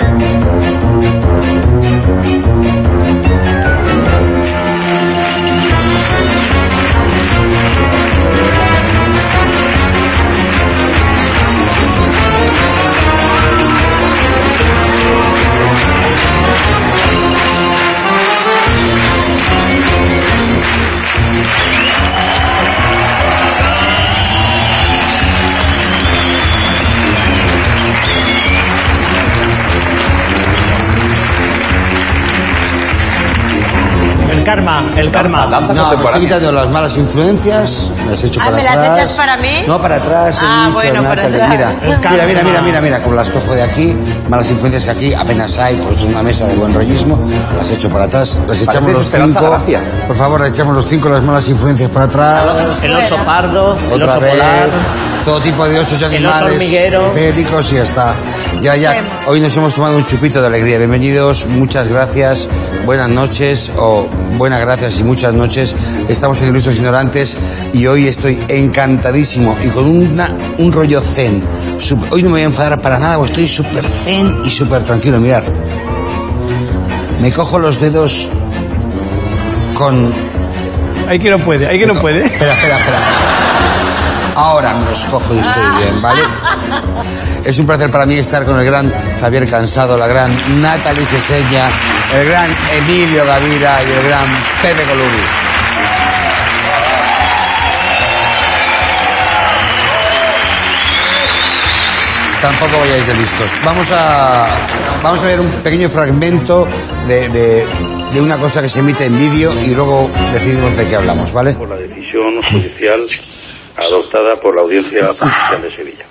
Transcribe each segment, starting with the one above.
El karma, el karma. No, me estoy quitando las malas influencias, me las he hecho Ah, para ¿me las atrás. echas para mí? No, para atrás. he Ah, dicho, bueno, para atrás. Mira, El mira, mira, mira, mira, mira, como las cojo de aquí, malas influencias que aquí apenas hay, pues esto es una mesa de buen rollismo, las echo para atrás, las echamos los Esperanza cinco. Gracia. Por favor, las echamos los cinco, las malas influencias para atrás. El oso pardo, el Otra oso vez, polar. Todo tipo de osos y animales ibéricos y ya está. Ya, ya, hoy nos hemos tomado un chupito de alegría. Bienvenidos, muchas gracias, buenas noches o buenas gracias y muchas noches. Estamos en Ilustres Ignorantes y hoy estoy encantadísimo y con una- un rollo zen. Hoy no me voy a enfadar para nada, estoy súper zen y súper tranquilo. Mirad, me cojo los dedos con Hay que no puede, hay que no puede. Espera, espera, espera. Ahora me los cojo y estoy bien, ¿vale? Es un placer para mí estar con el gran Javier Cansado, la gran Natalie Seseña, el gran Emilio Gavira y el gran Pepe Coluri. Tampoco vayáis de listos. Vamos a, vamos a ver un pequeño fragmento de, de- de una cosa que se emite en vídeo y luego decidimos de qué hablamos, ¿vale? por la decisión judicial adoptada por la Audiencia Provincial de Sevilla.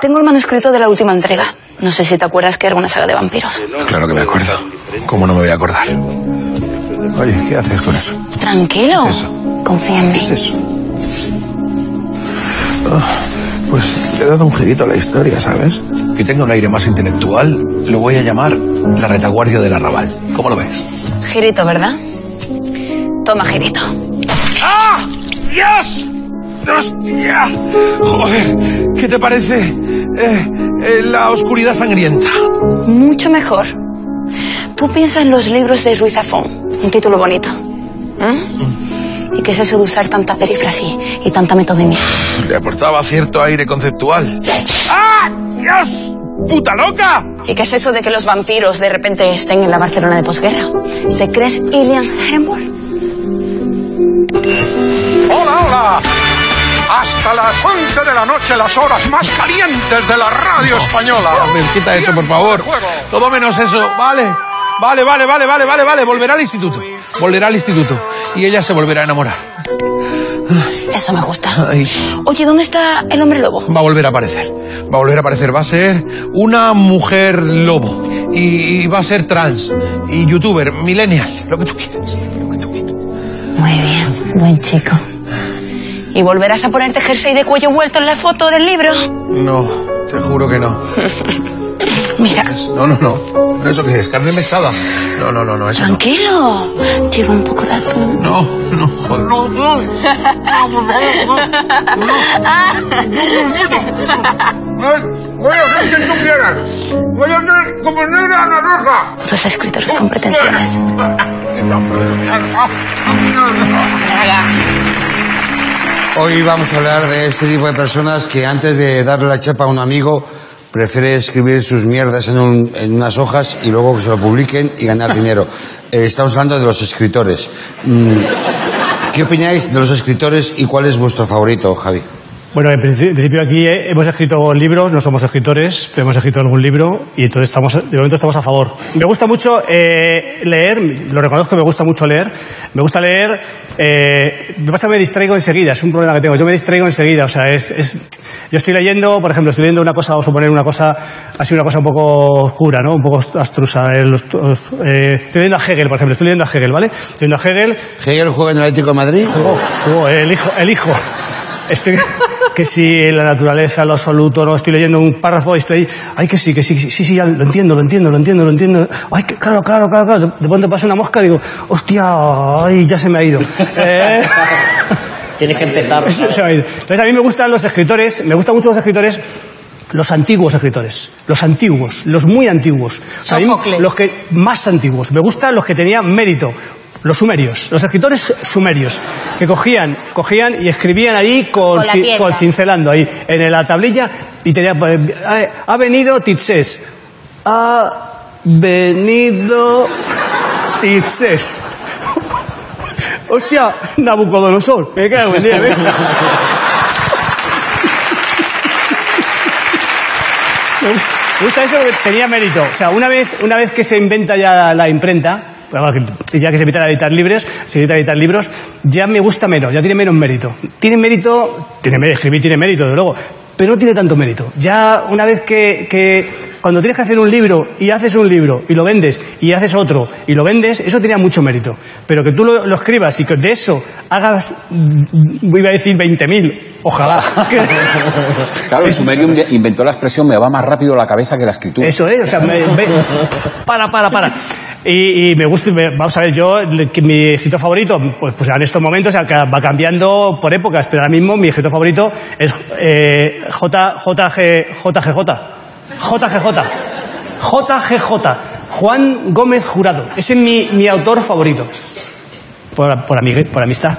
Tengo el manuscrito de la última entrega. No sé si te acuerdas que era una saga de vampiros. Claro que me acuerdo. ¿Cómo no me voy a acordar? Oye, ¿qué haces con eso? Tranquilo. ¿Qué es eso? Confía en mí. ¿Qué es eso? Ah, pues le he dado un girito a la historia, ¿sabes? Que tenga un aire más intelectual, lo voy a llamar la retaguardia del arrabal. ¿Cómo lo ves? Girito, ¿verdad? Toma, girito. ¡Ah! ¡Dios! ¡Hostia! Joder, ¿qué te parece eh, eh, la oscuridad sangrienta? Mucho mejor. Tú piensas en los libros de Ruiz Zafón. Un título bonito. ¿Mm? ¿Y qué es eso de usar tanta perífrasis y tanta metodemia? Le aportaba cierto aire conceptual. ¡Ah! ¡Dios! ¡Puta loca! ¿Y qué es eso de que los vampiros de repente estén en la Barcelona de posguerra? ¿Te crees Ilian Herrenburg? ¡Hola, hola! Hasta las 11 de la noche, las horas más calientes de la radio española. Rafael, quita eso, por favor. Todo menos eso, ¿vale? Vale, vale, vale, vale, vale, vale. Volverá al instituto. Volverá al instituto. Y ella se volverá a enamorar. Eso me gusta. Ay. Oye, ¿dónde está el hombre lobo? Va a volver a aparecer. Va a volver a aparecer. Va a ser una mujer lobo. Y, y va a ser trans. Y youtuber, millennial. Lo que tú quieras. Muy bien, buen chico. ¿Y volverás a ponerte jersey de cuello vuelto en la foto del libro? No, te juro que no. Mira, No, no, no. ¿Eso qué es? ¿Carne mechada? No, no, no, no, eso no. tranquilo. Lleva un poco de atún. No, no, joder. Voy a hacer quien tú quieras. Voy a hacer como negra Ana Roja. Dos escritores con pretensiones. Hoy vamos a hablar de ese tipo de personas que antes de darle la chapa a un amigo prefiere escribir sus mierdas en, un- en unas hojas y luego que se lo publiquen y ganar dinero. Eh, estamos hablando de los escritores. Mm, ¿Qué opináis de los escritores y cuál es vuestro favorito, Javi? Bueno, en principio, aquí eh, hemos escrito libros, no somos escritores, pero hemos escrito algún libro y entonces estamos, de momento estamos a favor. Me gusta mucho eh, leer, lo reconozco, me gusta mucho leer. Me gusta leer, eh, me pasa que me distraigo enseguida, es un problema que tengo. Yo me distraigo enseguida, o sea, es, es, yo estoy leyendo, por ejemplo, estoy leyendo una cosa, vamos a suponer una cosa, así una cosa un poco oscura, ¿no? Un poco astrusa. eh, los- eh, estoy leyendo a Hegel, por ejemplo, estoy leyendo a Hegel, ¿vale? Estoy leyendo a Hegel, ¿Hegel juega en el Atlético de Madrid? Jugó, jugó, el hijo, el hijo. Estoy, que si la naturaleza, lo absoluto, no estoy leyendo un párrafo y estoy, ay que sí, que sí, sí, sí, sí, ya lo entiendo, lo entiendo, lo entiendo, lo entiendo. Ay, que, claro, claro, claro, claro. De pronto pasa una mosca y digo, hostia, ay, ya se me ha ido. Eh, Tienes que empezar. se me ha ido. Entonces a mí me gustan los escritores, me gustan mucho los escritores los antiguos escritores, los antiguos, los muy antiguos, O sea, a mí, Sófocles. los que más antiguos. Me gustan los que tenían mérito, los sumerios, los escritores sumerios, que cogían, cogían y escribían ahí con, Con ci- cincelando ahí en la tablilla y tenía pues, ha, venido Tipses, ha venido Tipses. Hostia, Nabucodonosor, me cago en día, ¿ves? Me gusta, eso porque tenía mérito. O sea, una vez, una vez que se inventa ya la, la imprenta, ya que se a editar libros, se empiezan a editar libros, ya me gusta menos, ya tiene menos mérito. Tiene mérito, tiene mérito, escribir tiene mérito, desde luego, pero no tiene tanto mérito. Ya una vez que, que cuando tienes que hacer un libro y haces un libro y lo vendes y haces otro y lo vendes, eso tenía mucho mérito. Pero que tú lo, lo escribas y que de eso hagas, iba a decir 20.000, ojalá. Claro, el Sumerium inventó la expresión me va más rápido la cabeza que la escritura. Eso es, o sea, me- para, para, para. Y, me gusta, vamos a ver, yo, que mi escritor favorito, pues, pues en estos momentos va cambiando por épocas, pero ahora mismo mi escritor favorito es eh, JG, JGJ. JGJ. JGJ. Juan Gómez Jurado. Ese es mi, mi autor favorito. Por, por, ami- por amistad.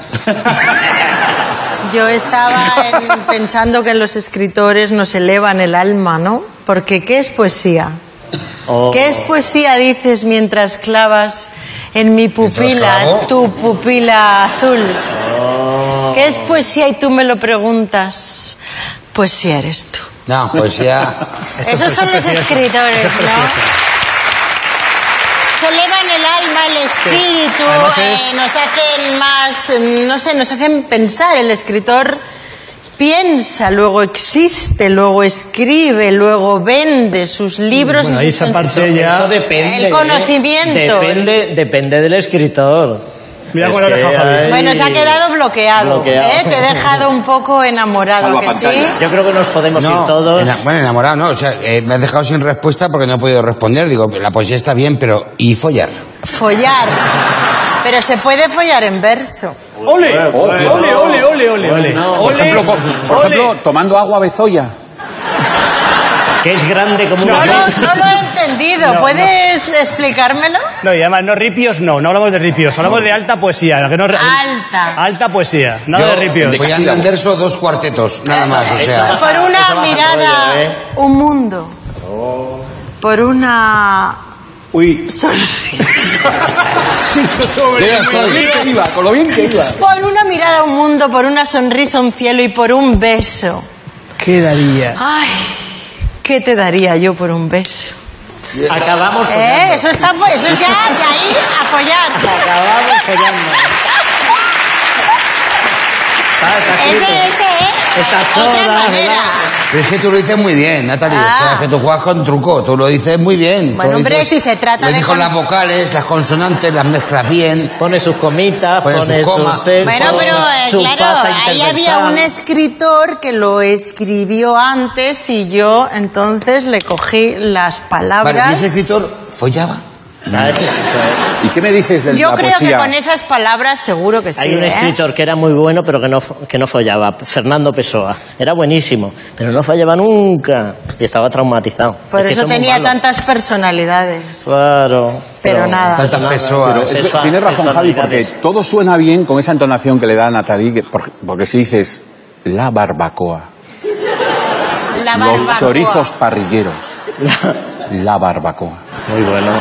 Yo estaba en- pensando que los escritores nos elevan el alma, ¿no? Porque ¿qué es poesía? Oh. ¿Qué es poesía, dices, mientras clavas en mi pupila, tu pupila azul? ¿Qué es poesía? Y tú me lo preguntas. Poesía eres tú. No, pues ya. Esos son los escritores, ¿no? Se elevan el alma, el espíritu, eh, nos hacen más, eh, no sé, nos hacen pensar. El escritor piensa, luego existe, luego escribe, escribe, vende sus libros Bueno, y ahí sus esa parte ya- Eso depende. El ¿eh? conocimiento. Depende, depende del escritor. Mira deja Javi. hay- Bueno, se ha quedado bloqueado. Bloqueado. ¿eh? Te he dejado un poco enamorado, que sí? Yo creo que nos podemos No, ir todos. ena- bueno, enamorado, no. O sea, eh, me has dejado sin respuesta porque no he podido responder. Digo, la poesía está bien, pero ¿y follar? Follar. Pero se puede follar en verso. ¡Ole! ¡Ole, ole, ole, ole, ole! Por Ole, ejemplo, por, por ole. ejemplo, tomando agua bezoya. Que es grande como No, una... lo, no lo he entendido. No, ¿Puedes explicármelo? No, y además no ripios, no, no hablamos de ripios, hablamos de alta poesía. que no- Alta. Alta poesía, nada Yo, de ripios. follando en verso, dos cuartetos, nada más. O sea, Por una Eso mirada, rollo, ¿eh? un mundo. Por una Uy. yo ya estoy. iba, con lo bien que iba. Por una mirada, un mundo, por una sonrisa, un cielo y por un beso. ¿Qué daría? Ay, ¿qué te daría yo por un beso? Acabamos ¿Eh? Eso, está, eso es ya de ahí a follar. Acabamos follando. Ah, Ese, ese. Estas sodas. Pero es que tú lo dices muy bien, Natalia. O sea, Ah. que tú juegas con truco. Tú lo dices muy bien. Bueno, hombre, dices- si se trata lo de cons- las vocales, las consonantes, las mezclas bien. Pone sus comitas, Pone pone, sus comas. Bueno, pero eh, su claro, ahí había un escritor que lo escribió antes y yo entonces le cogí las Vale, ¿y palabras. ese escritor follaba? ¿Y qué me dices de yo la creo poesía? que con esas palabras seguro que sí. Hay un ¿eh? escritor que era muy bueno, pero que no, que no follaba, Fernando Pessoa. Era buenísimo, pero no follaba nunca. Y estaba traumatizado. Por Es eso tenía tantas personalidades. Pero, Pero nada. Tantas personas. Pero es- Eso- tienes razón, Javi, porque todo suena bien con esa entonación que le da a Natalie, que- por- porque si dices la barbacoa, La los barbacoa. chorizos parrilleros, la barbacoa. Muy bueno.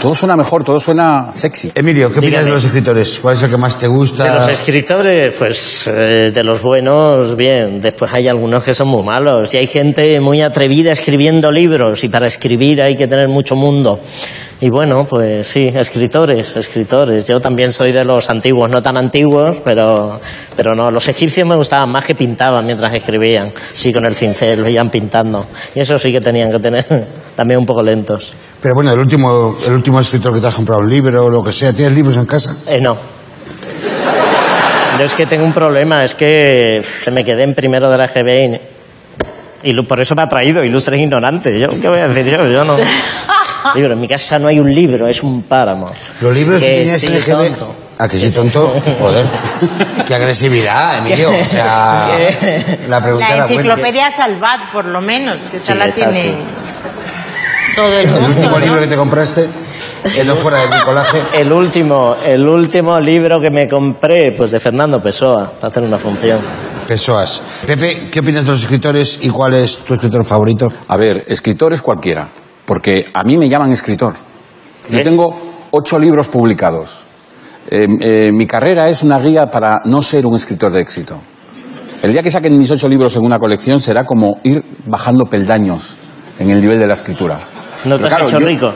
Todo suena mejor, todo suena sexy. Emilio, ¿qué opinas Dígame. de los escritores? ¿Cuál es el que más te gusta? De los escritores, pues eh, de los buenos, bien. Después hay algunos que son muy malos. Y hay gente muy atrevida escribiendo libros. Y para escribir hay que tener mucho mundo. Y bueno, pues sí, escritores, escritores. Yo también soy de los antiguos, no tan antiguos, pero, pero no. Los egipcios me gustaban más que pintaban mientras escribían. Sí, con el cincel, lo iban pintando. Y eso sí que tenían que tener también un poco lentos. Pero bueno, el último, el último escritor que te has comprado un libro o lo que sea, ¿tienes libros en casa? Eh, no. Yo es que tengo un problema, es que se me quedé en primero de la GB y, y por eso me ha traído Ilustres Ignorantes. ¿Yo qué voy a decir yo? Yo no. Libro, en mi casa no hay un libro, es un páramo. Los libros que Que sí, EGB, tonto. ¿A que sí, tonto? Joder. Qué agresividad, Emilio. O sea, la pregunta La enciclopedia Salvat, por lo menos, que esa Sí, la esa tiene sí. todo el El mundo. último ¿no? libro que te compraste, que no fuera de bricolaje. El último, el último libro que me compré, pues de Fernando Pessoa, para hacer una función. Pessoas. Pepe, ¿qué opinas de los escritores y cuál es tu escritor favorito? A ver, escritor es cualquiera, porque a mí me llaman escritor. Yo ¿Eh? tengo ocho libros publicados. Eh, eh, mi carrera es una guía para no ser un escritor de éxito. El día que saquen mis ocho libros en una colección será como ir bajando peldaños en el nivel de la escritura. ¿No te has hecho yo- rico?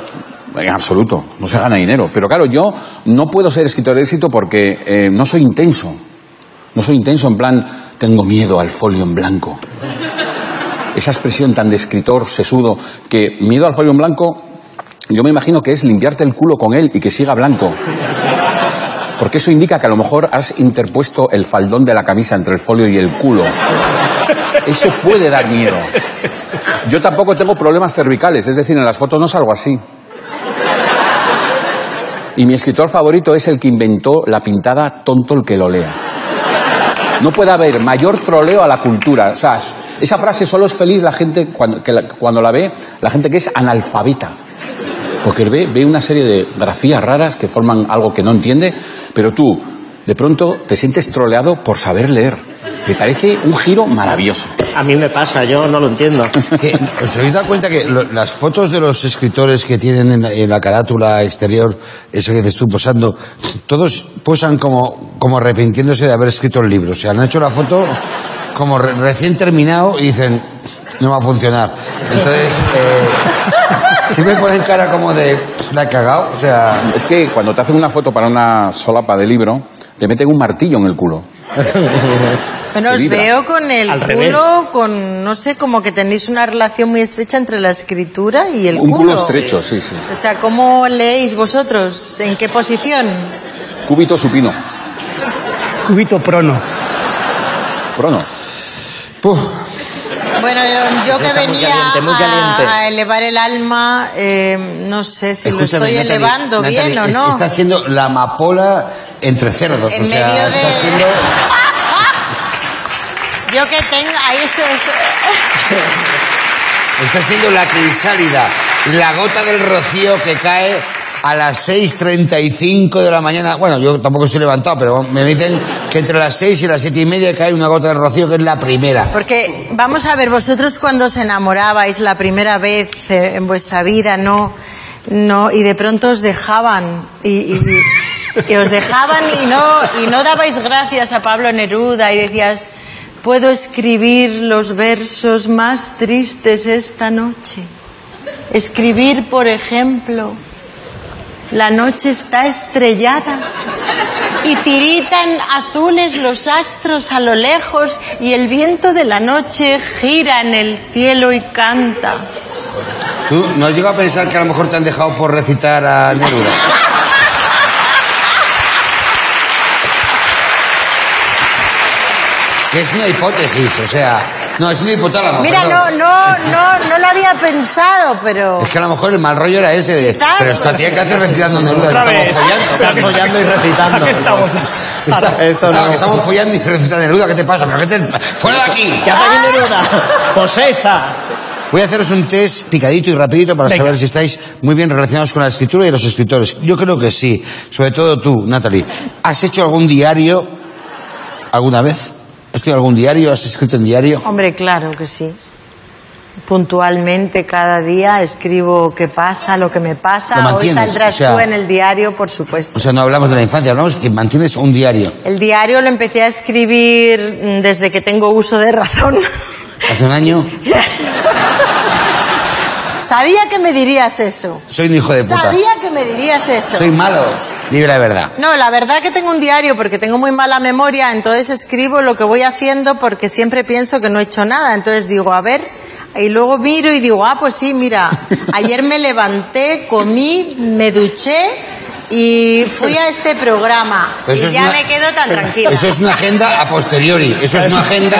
En absoluto, no se gana dinero. Pero claro, yo no puedo ser escritor de éxito porque eh, no soy intenso. No soy intenso en plan, tengo miedo al folio en blanco. Esa expresión tan de escritor sesudo que miedo al folio en blanco, yo me imagino que es limpiarte el culo con él y que siga blanco. Porque eso indica que a lo mejor has interpuesto el faldón de la camisa entre el folio y el culo. Eso puede dar miedo. Yo tampoco tengo problemas cervicales, es decir, en las fotos no salgo así. Y mi escritor favorito es el que inventó la pintada tonto el que lo lea. No puede haber mayor troleo a la cultura. O sea, esa frase solo es feliz la gente cuando, que la, cuando la ve, la gente que es analfabeta. Porque ve, ve una serie de grafías raras que forman algo que no entiende, pero tú, de pronto, te sientes troleado por saber leer. Me parece un giro maravilloso. A mí me pasa, yo no lo entiendo. ¿Os habéis dado cuenta que lo- las fotos de los escritores que tienen en la, en la carátula exterior, eso que dices tú posando, todos posan como, como arrepintiéndose de haber escrito el libro? O sea, han hecho la foto como re- recién terminado y dicen, no va a funcionar. Entonces, eh, siempre ponen cara como de, la he cagado. O sea, Es que cuando te hacen una foto para una solapa de libro, te meten un martillo en el culo. Bueno, os veo con el Al revés. culo, con, no sé, como que tenéis una relación muy estrecha entre la escritura y el Un culo. culo estrecho, sí, sí. O sea, ¿cómo leéis vosotros? ¿En qué posición? Cúbito supino. Cubito prono. Prono. Puf, Bueno, yo, yo que venía caliente, muy caliente. a, a elevar el alma, eh, no sé si lo estoy Natalie, elevando Natalie, bien o no. Está siendo la amapola entre cerdos. En o sea, de- está siendo... Yo que tengo, ahí es... Está siendo la crisálida, la gota del rocío que cae a las 6.35 de la mañana. Bueno, yo tampoco estoy levantado, pero me dicen que entre las 6 y las 7 y media cae una gota del rocío que es la primera. Porque, vamos a ver, vosotros cuando os enamorabais la primera vez eh, en vuestra vida, ¿no? no y de pronto os dejaban y, y- y os dejaban y no, y no dabais gracias a Pablo Neruda y decías, puedo escribir los versos más tristes esta noche. Escribir, por ejemplo, la noche está estrellada y tiritan azules los astros a lo lejos y el viento de la noche gira en el cielo y canta. ¿Tú no has a pensar que a lo mejor te han dejado por recitar a Neruda? Que es una hipótesis, o sea, no, es una hipotálamo. Mira, no, no, no, no lo había pensado, pero Es que a lo mejor el mal rollo era ese de, pero esta tía que hace recitando Neruda, estamos follando. Estás follando y recitando. Estamos. Está- Eso está- no. Estamos follando y recitando Neruda, ¿qué te pasa? ¿Pero qué te... ¡Fuera de aquí! ¿Qué hace aquí Neruda? Pues esa. Voy a haceros un test picadito y rapidito para Venga. saber si estáis muy bien relacionados con la escritura y los escritores. Yo creo que sí, sobre todo tú, Natalie. ¿Has hecho algún diario alguna vez? ¿Has hecho algún diario? ¿Has escrito en diario? hombre, claro que sí. Puntualmente cada día escribo qué pasa, lo que me Lo pasa. Hoy mantienes, saldrás o sea- tú en el diario, por supuesto. O sea, no hablamos de la infancia, hablamos que mantienes un diario. El diario lo empecé a escribir desde que tengo uso de razón. Hace un año Sabía que me dirías eso. soy un hijo de puta. Sabía que me dirías eso. Soy malo. Dime la verdad. No, la verdad que tengo un diario porque tengo muy mala memoria, entonces escribo lo que voy haciendo porque siempre pienso que no he hecho nada. Entonces digo, a ver, y luego miro y digo, ah, pues sí, mira, ayer me levanté, comí, me duché y fui a este programa. Eso y es ya una- me quedo tan tranquila. Eso es una agenda a posteriori. Eso es una agenda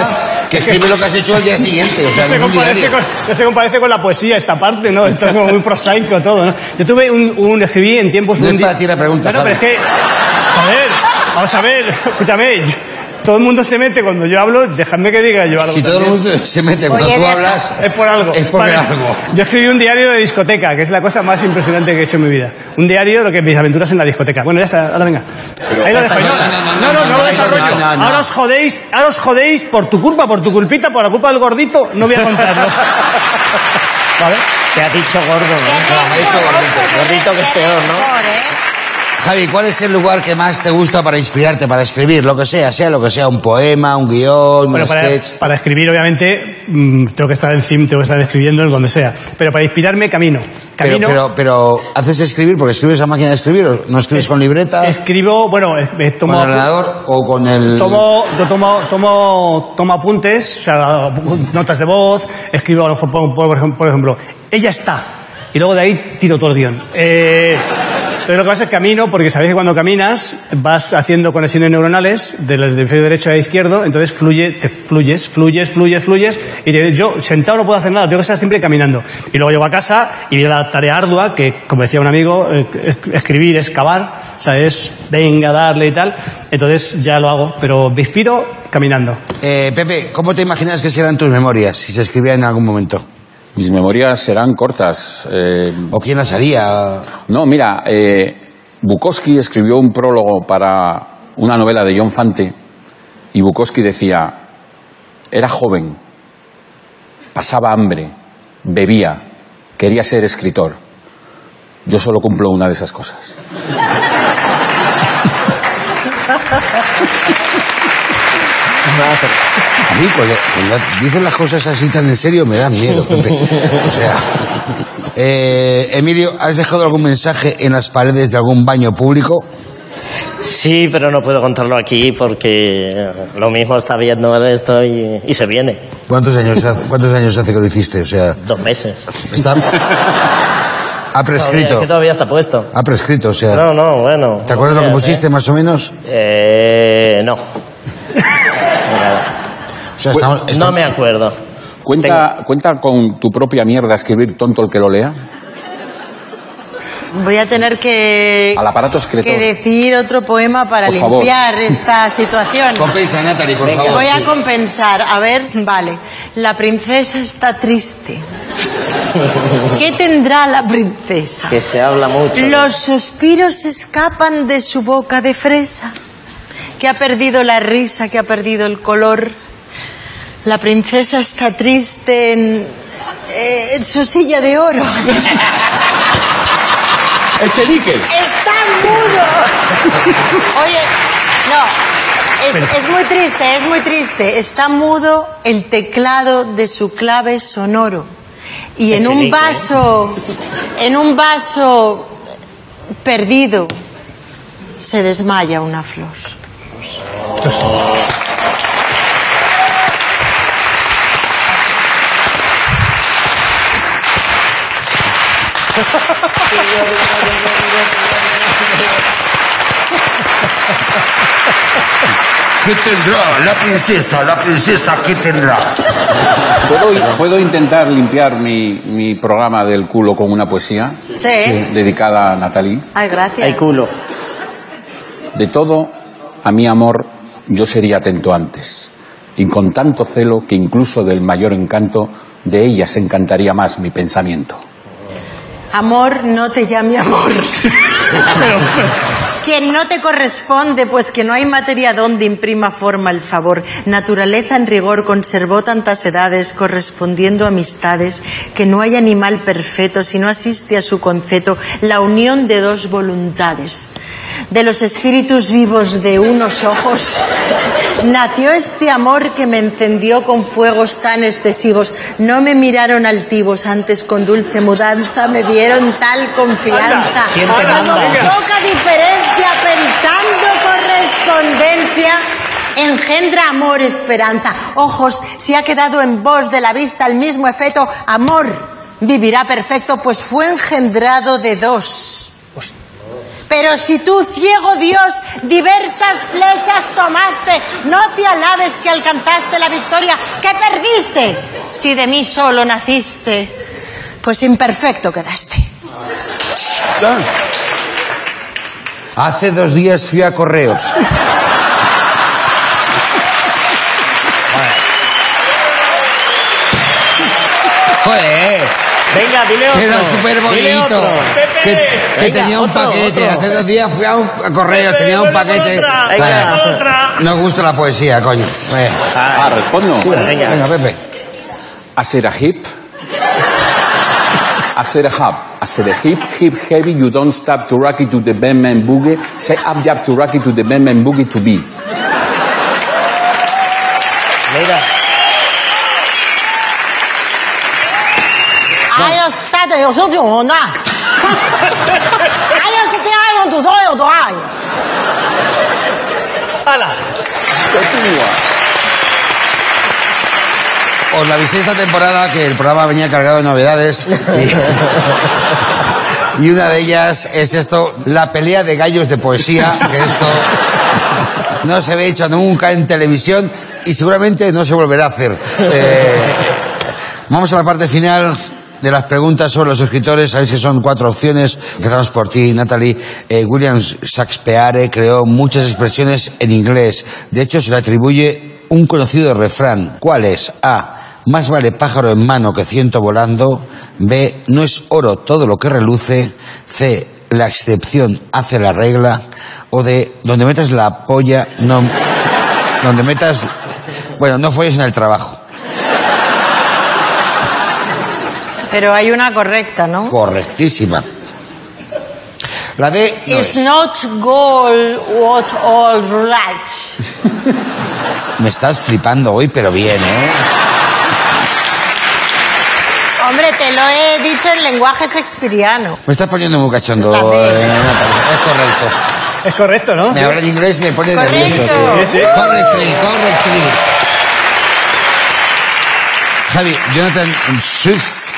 que escribe lo que has hecho al día siguiente. O sea, no, no se diario. con, no se compadece con la poesía esta parte, ¿no? Esto es como muy prosaico todo, ¿no? Yo tuve un, un escribí en tiempos No un es para ti la pregunta, Bueno, pero es que Joder, vamos a ver, escúchame. Todo el mundo se mete cuando yo hablo, dejadme que diga yo algo. Si todo el mundo se mete cuando Oye, tú deja- hablas, Es por algo. Es por Vale. algo. Yo escribí un diario de discoteca, que es la cosa más impresionante que he hecho en mi vida. Un diario de lo que mis aventuras en la discoteca. Bueno, ya está, ahora venga. Ahí lo dejo. No, yo. no, no, no, no, no, no, no lo no, desarrollo. no, no, no. Ahora os jodéis, ahora os jodéis por tu culpa, por tu culpita, por la culpa del gordito. No voy a contarlo. ¿Vale? Te ha dicho gordo, ¿no? me ha dicho gordito. Gordito que es peor, ¿no? Javi, ¿cuál es el lugar que más te gusta para inspirarte, para escribir? Lo que sea, sea lo que sea, un poema, un guion, Bueno, un para, sketch. para escribir, obviamente, mm, tengo que estar encima, tengo que estar escribiendo en donde sea. Pero para inspirarme, camino. Pero, Camino. pero, pero, ¿haces escribir porque escribes a máquina de escribir? ¿o ¿No escribes con libreta? Escribo, bueno, eh, eh, ¿Con tomo. el ordenador o con el...? Tomo, yo tomo, tomo, tomo apuntes, o sea, notas de voz, escribo, a lo mejor, por, por ejemplo, por ejemplo, ella está, y luego de ahí tiro todo el guion. Eh, pero lo que pasa es que camino, porque sabéis que cuando caminas vas haciendo conexiones neuronales del hemisferio derecho a izquierdo, entonces fluye, te fluyes, fluyes, fluyes, fluyes, y te- yo sentado no puedo hacer nada, tengo que estar siempre caminando. Y luego llego a casa y viene la tarea ardua, que como decía un amigo, eh, es- escribir es cavar, o sea, es venga, darle y tal. Entonces ya lo hago, pero me inspiro caminando. Eh, Pepe, ¿cómo te imaginas que serán tus memorias si se escribían en algún momento? Mis memorias serán cortas. eh, ¿O quién las haría? No, mira, eh, Bukowski escribió un prólogo para una novela de John Fante y Bukowski decía, era joven, pasaba hambre, bebía, quería ser escritor. Yo solo cumplo una de esas cosas. A mí, cuando, cuando dicen las cosas así tan en serio, me dan miedo, Pepe. O sea... Eh, Emilio, ¿has dejado algún mensaje en las paredes de algún baño público? Sí, pero no puedo contarlo aquí porque lo mismo está viendo esto y, y se viene. ¿Cuántos años, hace, ¿Cuántos años hace que lo hiciste? O sea, Dos meses. está... Ha Todavía, prescrito. es que todavía está puesto. Ha prescrito, o sea... No, no, bueno. ¿Te acuerdas lo que Eh, pusiste, más o menos? Eh, no. O sea, estamos- No me acuerdo. ¿Cuenta, ¿Cuenta con tu propia mierda escribir tonto el que lo lea? Voy a tener que, Al aparato escritor. que decir otro poema para Por favor. limpiar esta situación. Compensa, Natalie, por favor. Voy a sí. compensar. A ver, vale. La princesa está triste. ¿Qué tendrá la princesa? Que se habla mucho. Los suspiros escapan de su boca de fresa, que ha perdido la risa, que ha perdido el color. La princesa está triste en, eh, en su silla de oro. ¡Echenique! Está mudo. Oye, no. Es, es muy triste, es muy triste. Está mudo el teclado de su clave sonoro. Y en un Echenique. vaso, en un vaso perdido, se desmaya una flor. ¿Qué tendrá la princesa? La princesa, ¿qué tendrá? ¿Puedo, puedo intentar limpiar mi, mi programa del culo con una poesía Sí. dedicada a Natalie? Ay, gracias. Hay culo. De todo, a mi amor, yo sería atento antes, y con tanto celo que incluso del mayor encanto, de ella se encantaría más mi pensamiento. Amor, no te llame amor. que no te corresponde, pues que no hay materia donde imprima forma el favor. Naturaleza en rigor conservó tantas edades, correspondiendo amistades, que no hay animal perfecto si no asiste a su concepto la unión de dos voluntades. De los espíritus vivos de unos ojos nació este amor que me encendió con fuegos tan excesivos. No me miraron altivos, antes con dulce mudanza me dieron tal confianza. Poca diferencia, pensando correspondencia. Engendra amor, esperanza. Ojos, si ha quedado en vos de la vista el mismo efecto, amor vivirá perfecto, pues fue engendrado de dos. Pero si tú, ciego Dios, diversas flechas tomaste, no te alabes que alcanzaste la victoria, que perdiste. Si de mí solo naciste, pues imperfecto quedaste. Hace dos días fui a correos. Joder, Venga, dile otro. queda súper bonito. Que, que Venga, tenía un otro, paquete. otro. Hace dos días fui a un a correo, tenía un paquete. Venga, Vale. otra. No gusta la poesía, coño. Venga, Ah, respondo. Venga. venga, Pepe. Hacer a hip. Hacer a hub. Hacer a hip, hip heavy, you don't stop to rock it to the bam man boogie. Say up jab to rock it to the bam man boogie to be. Mira. 哎呀，stat 有时候就那，哎呀，这第二种主说有多爱。 ¡Hala! Continúa. Os la avisé esta temporada que el programa venía cargado de novedades. Y, y una de ellas es esto, la pelea de gallos de poesía, que esto no se había hecho nunca en televisión y seguramente no se volverá a hacer. Eh, vamos a la parte final de las preguntas sobre los escritores. Sabéis que son cuatro opciones. Empezamos por ti, Natalie. Eh, William Shakespeare creó muchas expresiones en inglés. De hecho, se le atribuye un conocido refrán. ¿Cuál es? A. Más vale pájaro en mano que ciento volando. B. No es oro todo lo que reluce. C. La excepción hace la regla. O D. Donde metas la polla, no. Donde metas. Bueno, no folles en el trabajo. Pero hay una correcta, ¿no? Correctísima. La D. No It's es. not gold what all right. Me estás flipando hoy, pero bien, ¿eh? Hombre, te lo he dicho en lenguaje shakespeariano. Me estás poniendo muy cachondo, eh, Natalia. Es correcto. Es correcto, ¿no? Me habla en inglés y me pone Correcto. nervioso. Sí, sí. Correctly, correctly. Javi, Jonathan Swift,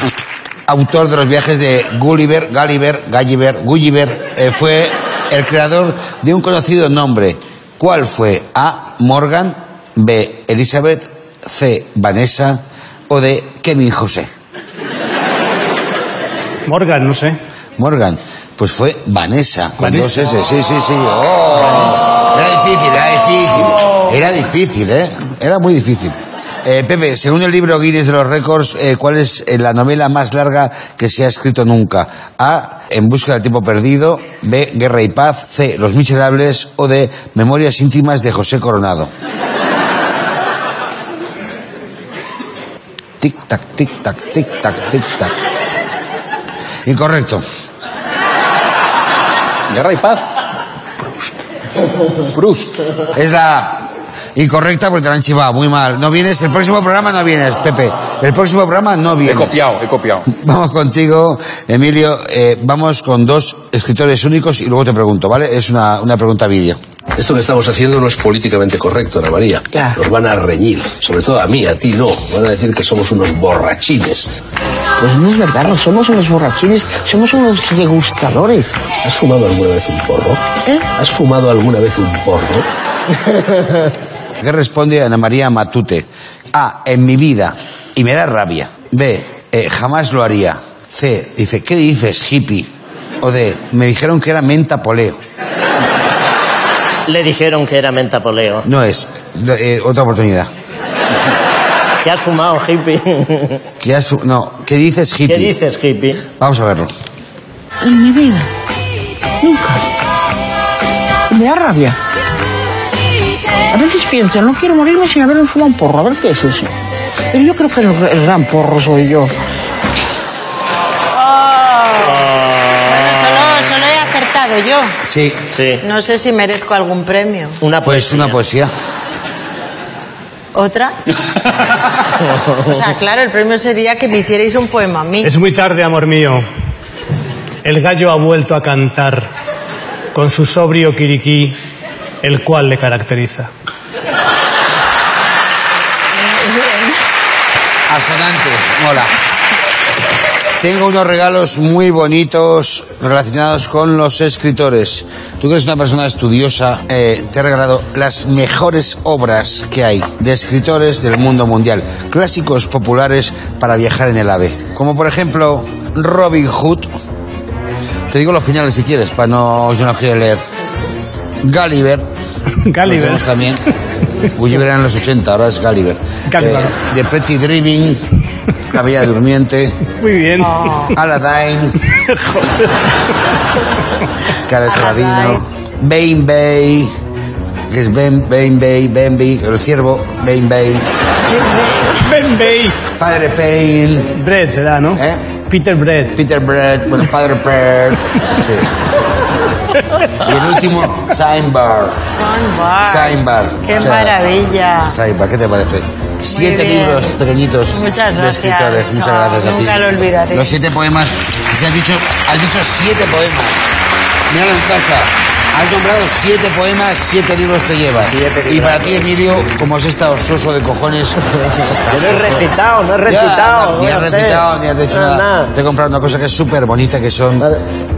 autor de los viajes de Gulliver, Gulliver, Gulliver, Gulliver, eh, fue el creador de un conocido nombre. ¿Cuál fue? A. Morgan, B. Elizabeth, C. Vanessa o D. Kevin José. Morgan, no sé. Morgan, pues fue Vanessa, con Vanessa. dos S, sí, sí, sí. Oh. Era difícil, era difícil. Era difícil, ¿eh? Era muy difícil. Eh, Pepe, según el libro Guinness de los Récords, eh, ¿cuál es eh, la novela más larga que se ha escrito nunca? A. En busca del tiempo perdido. B. Guerra y paz. C. Los miserables. O D. Memorias íntimas de José Coronado. Tic tac, tic tac, tic tac, tic tac. Incorrecto. Guerra y paz. Proust. Proust. Es la incorrecta porque te la han chivado. Muy mal. No vienes, el próximo programa no vienes, Pepe. El próximo programa no He vienes. copiado, he copiado. Vamos contigo, Emilio. Eh, vamos con dos escritores únicos y luego te pregunto, ¿vale? Es una, una pregunta vídeo. Esto que estamos haciendo no es políticamente correcto, Ana María. Nos van a reñir. Sobre todo a mí, a ti no. Van a decir que somos unos borrachines. Pues no es verdad, no somos unos borrachines, somos unos degustadores. ¿Has fumado alguna vez un porro? ¿Eh? ¿Has fumado alguna vez un porro? ¿Qué responde Ana María Matute? A. En mi vida. Y me da rabia. B. eh, jamás lo haría. C. Dice, ¿qué dices, hippie? O D. Me dijeron que era menta poleo. Le dijeron que era mentapoleo. No es. Eh, otra oportunidad. ¿Qué has fumado, hippie? ¿Qué, has- no, ¿qué dices, hippie? ¿Qué dices, hippie? Vamos a verlo. En mi vida. Nunca. Me da rabia. A veces pienso, no quiero morirme sin haberme fumado un porro. A ver qué es eso. Pero yo creo que el, el gran porro soy yo. Bueno, solo, solo he acertado yo. Sí. Sí. No sé si merezco algún premio. Una Pues una poesía. ¿Otra? O sea, claro, el premio sería que me hicierais un poema a mí. Es muy tarde, amor mío. El gallo ha vuelto a cantar con su sobrio quiriquí, el cual le caracteriza. Asonante. Mola. Tengo unos regalos muy bonitos relacionados con los escritores. Tú que eres una persona estudiosa, eh, te he regalado las mejores obras que hay de escritores del mundo mundial. Clásicos populares para viajar en el AVE. Como por ejemplo Robin Hood. Te digo los finales si quieres, para no, si no quieres leer. Gulliver. Gulliver. Tenemos también. Gulliver era en los 80, ahora es Gulliver. Gulliver. Eh, The Pretty Dreaming, La Bella Durmiente, Muy bien. Aladdin, Cara. Saladino, Bane Bay, que es Ben, Bane Bay, Bambi, el ciervo, Bane Bay, Ben Bay. Padre Payne, Brett será, ¿no? ¿eh? Peter Brett. Peter Brett, bueno, Padre Brett, sí. Y el último, Signbar. Signbar. Qué O sea, maravilla. Signbar, ¿qué te parece? Siete libros pequeñitos Muchas de escritores. Muchas gracias a ti. nunca lo olvidaré. Los siete poemas. Se has dicho, has dicho siete poemas. Míralo en casa. Has nombrado siete poemas, siete libros te llevas. y para ti, Emilio, como has estestado soso de cojones. Yo no he recitado, no he Ya, recitado. ni has recitado, ni has hecho No, nada. Te he comprado una cosa que es súper bonita, que son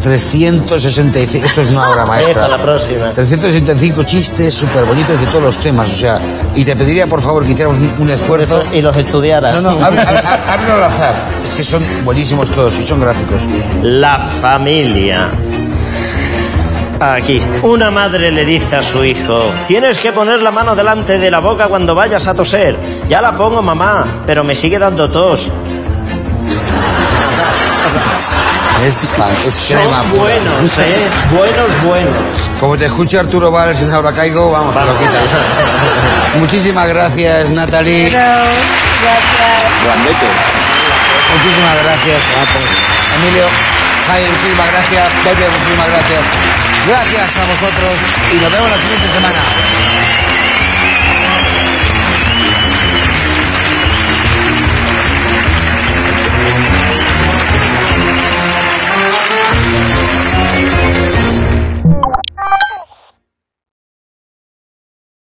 365. Esto es una obra maestra. Esta, la próxima. 365 chistes súper bonitos de todos los temas, o sea, y te pediría por favor que hiciéramos un, un esfuerzo. Y los estudiaras. No, no, háblalo al azar. Es que son buenísimos todos y son gráficos. La familia. Aquí. Una madre le dice a su hijo, tienes que poner la mano delante de la boca cuando vayas a toser. Ya la pongo, mamá, pero me sigue dando tos. Es, fan, es crema Son pura. buenos, ¿eh? Buenos, buenos. Como te escucho Arturo Valls en Ahora Caigo, vamos, te lo quitas. Muchísimas gracias, Natalie. Muchísimas gracias. Emilio, Jaime, muchísimas gracias. Pepe, muchísimas gracias. Gracias a vosotros y nos vemos la siguiente semana.